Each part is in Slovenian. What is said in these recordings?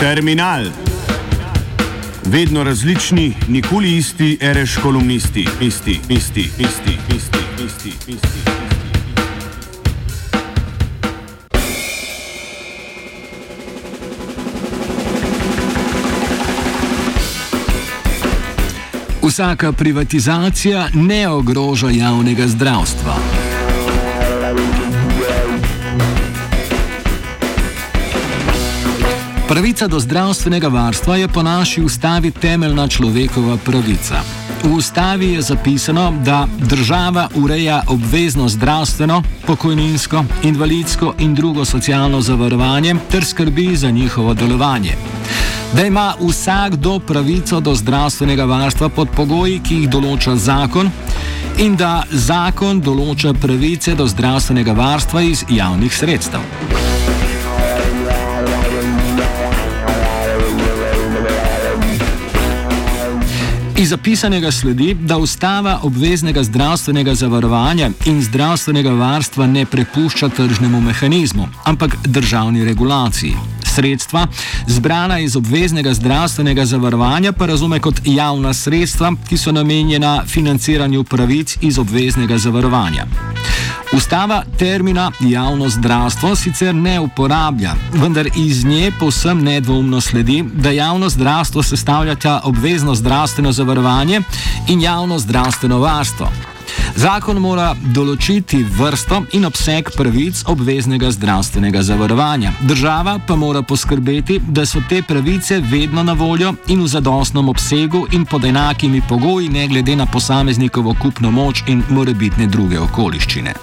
Terminal. Vedno različni, nikoli isti, reš kolumnisti, isti, isti, isti, isti, isti, isti. Vsaka privatizacija ne ogroža javnega zdravstva. Pravica do zdravstvenega varstva je po naši ustavi temeljna človekova pravica. V ustavi je zapisano, da država ureja obvezno zdravstveno, pokojninsko, invalidsko in drugo socialno zavarovanje ter skrbi za njihovo delovanje. Da ima vsakdo pravico do zdravstvenega varstva pod pogoji, ki jih določa zakon, in da zakon določa pravice do zdravstvenega varstva iz javnih sredstev. Iz zapisanega sledi, da ustava obveznega zdravstvenega zavarovanja in zdravstvenega varstva ne prepušča tržnemu mehanizmu, ampak državni regulaciji. Sredstva, zbrana iz obveznega zdravstvenega zavarovanja, pa razume kot javna sredstva, ki so namenjena financiranju pravic iz obveznega zavarovanja. Ustava termina javno zdravstvo sicer ne uporablja, vendar iz nje povsem nedvoumno sledi, da javno zdravstvo sestavljata obvezno zdravstveno zavarovanje in javno zdravstveno varstvo. Zakon mora določiti vrsto in obseg pravic obveznega zdravstvenega zavarovanja. Država pa mora poskrbeti, da so te pravice vedno na voljo in v zadostnem obsegu in pod enakimi pogoji, ne glede na posameznikovo kupno moč in morebitne druge okoliščine.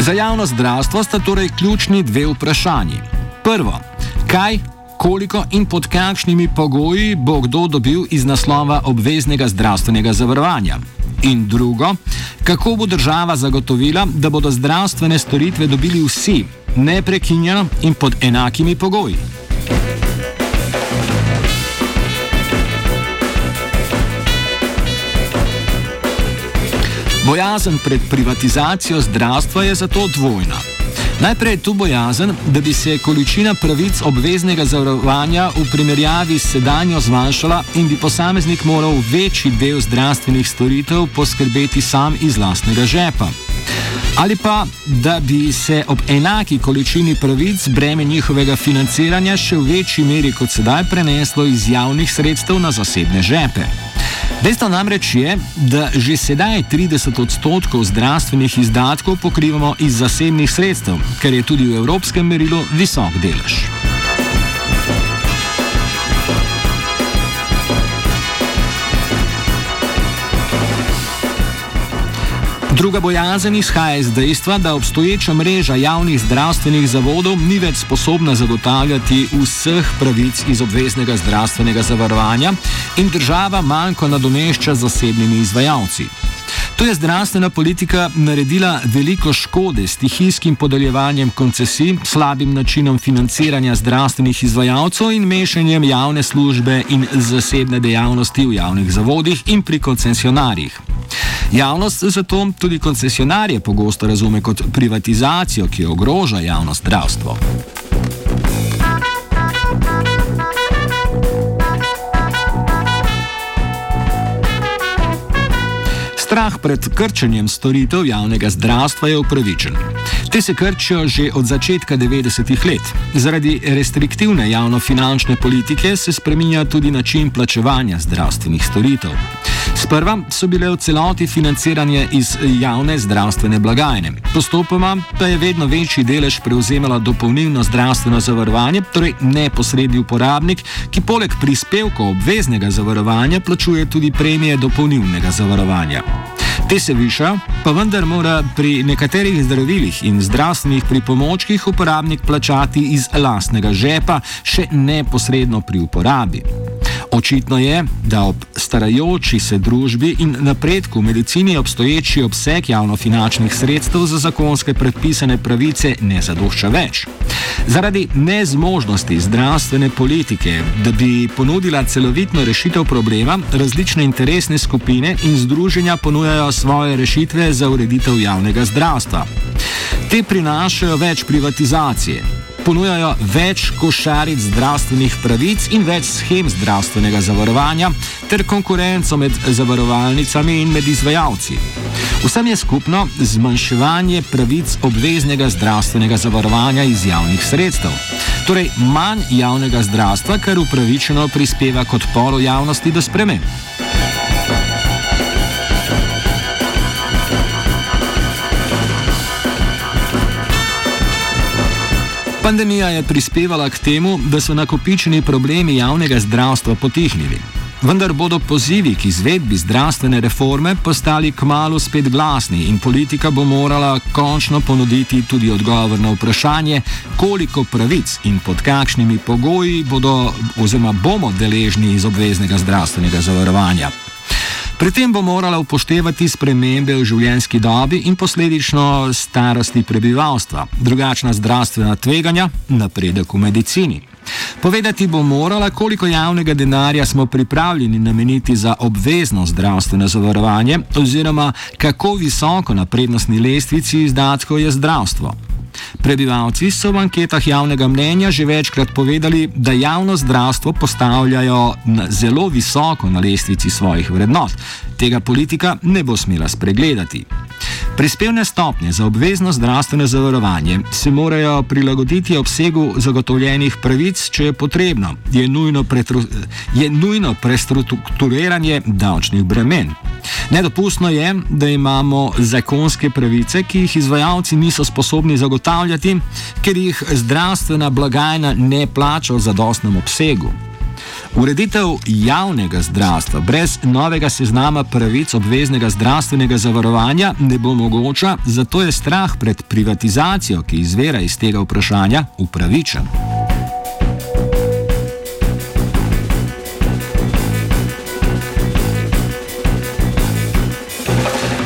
Za javno zdravstvo sta torej ključni dve vprašanji. Prvo, kaj, koliko in pod kakšnimi pogoji bo kdo dobil iz naslova obveznega zdravstvenega zavarovanja. In drugo, kako bo država zagotovila, da bodo zdravstvene storitve dobili vsi, neprekinjeno in pod enakimi pogoji. Bojazen pred privatizacijo zdravstva je zato dvojna. Najprej je tu bojazen, da bi se količina pravic obveznega zavarovanja v primerjavi s sedanjo zmanjšala in bi posameznik moral večji del zdravstvenih storitev poskrbeti sam iz lastnega žepa. Ali pa, da bi se ob enaki količini pravic breme njihovega financiranja še v večji meri kot sedaj preneslo iz javnih sredstev na zasebne žepe. Dejstvo namreč je, da že sedaj 30 odstotkov zdravstvenih izdatkov pokrivamo iz zasebnih sredstev, kar je tudi v evropskem merilu visok delež. Druga bojazen izhaja iz dejstva, da obstoječa mreža javnih zdravstvenih zavodov ni več sposobna zagotavljati vseh pravic iz obveznega zdravstvenega zavarovanja in država manjko nadomešča zasebnimi izvajalci. To je zdravstvena politika naredila veliko škode s tihijskim podeljevanjem koncesij, slabim načinom financiranja zdravstvenih izvajalcev in mešanjem javne službe in zasebne dejavnosti v javnih zavodih in pri koncesionarjih. Javnost zato tudi koncesionarje pogosto razume kot privatizacijo, ki ogroža javno zdravstvo. Strah pred krčenjem storitev javnega zdravstva je upravičen. Te se krčijo že od začetka 90-ih let. Zaradi restriktivne javno-finančne politike se spreminja tudi način plačevanja zdravstvenih storitev. Sprva so bile v celoti financiranje iz javne zdravstvene blagajne, postopoma pa je vedno večji delež prevzemala dopolnilno zdravstveno zavarovanje, torej neposredni uporabnik, ki poleg prispevkov obveznega zavarovanja plačuje tudi premije dopolnilnega zavarovanja. Te se viša, pa vendar mora pri nekaterih zdravilih in zdravstvenih pripomočkih uporabnik plačati iz lastnega žepa, še neposredno pri uporabi. Očitno je, da ob starajoči se družbi in napredku v medicini obstoječi obseg javno-finančnih sredstev za zakonske predpisane pravice ne zadošča več. Zaradi nezmožnosti zdravstvene politike, da bi ponudila celovitno rešitev problema, različne interesne skupine in združenja ponujajo svoje rešitve za ureditev javnega zdravstva. Te prinašajo več privatizacije, ponujajo več košaric zdravstvenih pravic in več schem zdravstvenega zavarovanja ter konkurenco med zavarovalnicami in med izvajalci. Vsem je skupno zmanjševanje pravic obveznega zdravstvenega zavarovanja iz javnih sredstev. Torej, manj javnega zdravstva, kar upravičeno prispeva k odporu javnosti do sprememb. Pandemija je prispevala k temu, da so nakopičeni problemi javnega zdravstva potihnili. Vendar bodo pozivi k izvedbi zdravstvene reforme postali kmalo spet glasni in politika bo morala končno ponuditi tudi odgovor na vprašanje, koliko pravic in pod kakšnimi pogoji bodo oziroma bomo deležni iz obveznega zdravstvenega zavarovanja. Pri tem bo morala upoštevati spremembe v življenjski dobi in posledično starosti prebivalstva, drugačna zdravstvena tveganja, napredek v medicini. Povedati bo morala, koliko javnega denarja smo pripravljeni nameniti za obvezno zdravstveno zavarovanje, oziroma kako visoko na prednostni lestvici izdatkov je zdravstvo. Prebivalci so v anketah javnega mnenja že večkrat povedali, da javno zdravstvo postavljajo zelo visoko na lestvici svojih vrednot. Tega politika ne bo smela spregledati. Prispevne stopnje za obvezno zdravstveno zavarovanje se morajo prilagoditi obsegu zagotovljenih pravic, če je potrebno. Je nujno, je nujno prestrukturiranje davčnih bremen. Nedopustno je, da imamo zakonske pravice, ki jih izvajalci niso sposobni zagotavljati, ker jih zdravstvena blagajna ne plača v zadostnem obsegu. Ureditev javnega zdravstva brez novega seznama pravic obveznega zdravstvenega zavarovanja ne bo mogoča, zato je strah pred privatizacijo, ki izvira iz tega vprašanja, upravičen.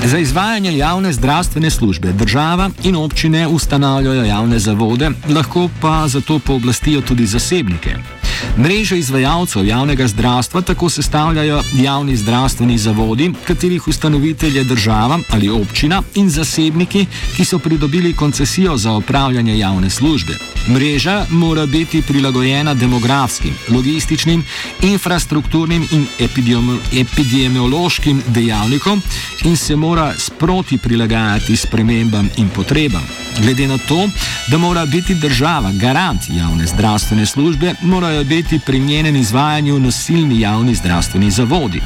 Za izvajanje javne zdravstvene službe država in občine ustanavljajo javne zavode, lahko pa za to pooblastijo tudi zasebnike. Mreže izvajalcev javnega zdravstva tako sestavljajo javni zdravstveni zavodi, katerih ustanovitelj je država ali občina in zasebniki, ki so pridobili koncesijo za opravljanje javne službe. Mreža mora biti prilagojena demografskim, logističnim, infrastrukturnim in epidemiološkim dejavnikom in se mora sproti prilagajati spremembam in potrebam. Glede na to, da mora biti država garant javne zdravstvene službe, morajo biti pri njenem izvajanju nosilni javni zdravstveni zavodi.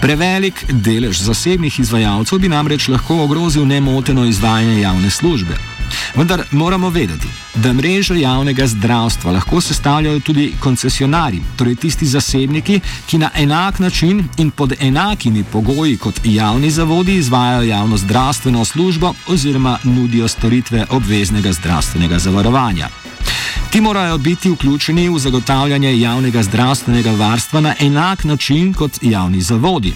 Prevelik delež zasebnih izvajalcev bi namreč lahko ogrozil nemoteno izvajanje javne službe. Vendar moramo vedeti, da mrežo javnega zdravstva lahko sestavljajo tudi koncesionari, torej tisti zasebniki, ki na enak način in pod enakimi pogoji kot javni zavodi izvajajo javno zdravstveno službo oziroma nudijo storitve obveznega zdravstvenega zavarovanja. Ti morajo biti vključeni v zagotavljanje javnega zdravstvenega varstva na enak način kot javni zavodi.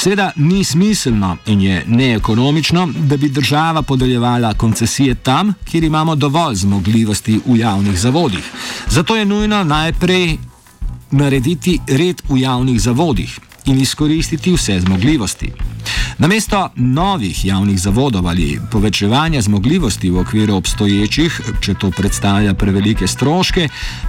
Seveda ni smiselno in je neekonomično, da bi država podeljevala koncesije tam, kjer imamo dovolj zmogljivosti v javnih zavodih. Zato je nujno najprej narediti red v javnih zavodih in izkoristiti vse zmogljivosti. Namesto novih javnih zavodov ali povečevanja zmogljivosti v okviru obstoječih, če to predstavlja prevelike stroške,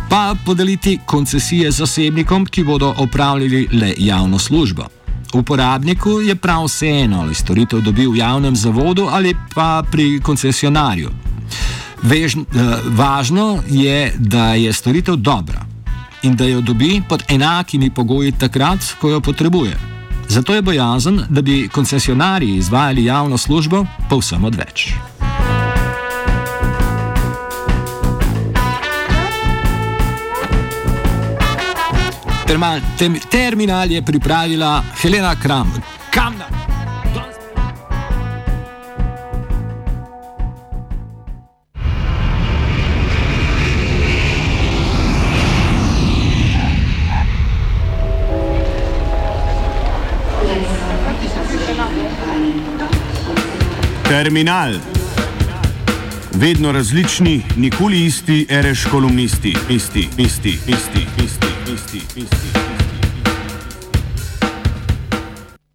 pa podeliti koncesije zasebnikom, ki bodo opravljali le javno službo. Uporabniku je prav vseeno, ali storitev dobi v javnem zavodu ali pa pri koncesionarju. Vež, eh, važno je, da je storitev dobra in da jo dobi pod enakimi pogoji takrat, ko jo potrebuje. Zato je bojazen, da bi koncesionarji izvajali javno službo, povsem odveč. Termal, tem, terminal je pripravila Helena Kram. Kamna. Terminal. Vedno različni, nikoli isti, reš kolumnisti, isti, isti, isti, isti, isti, isti. isti.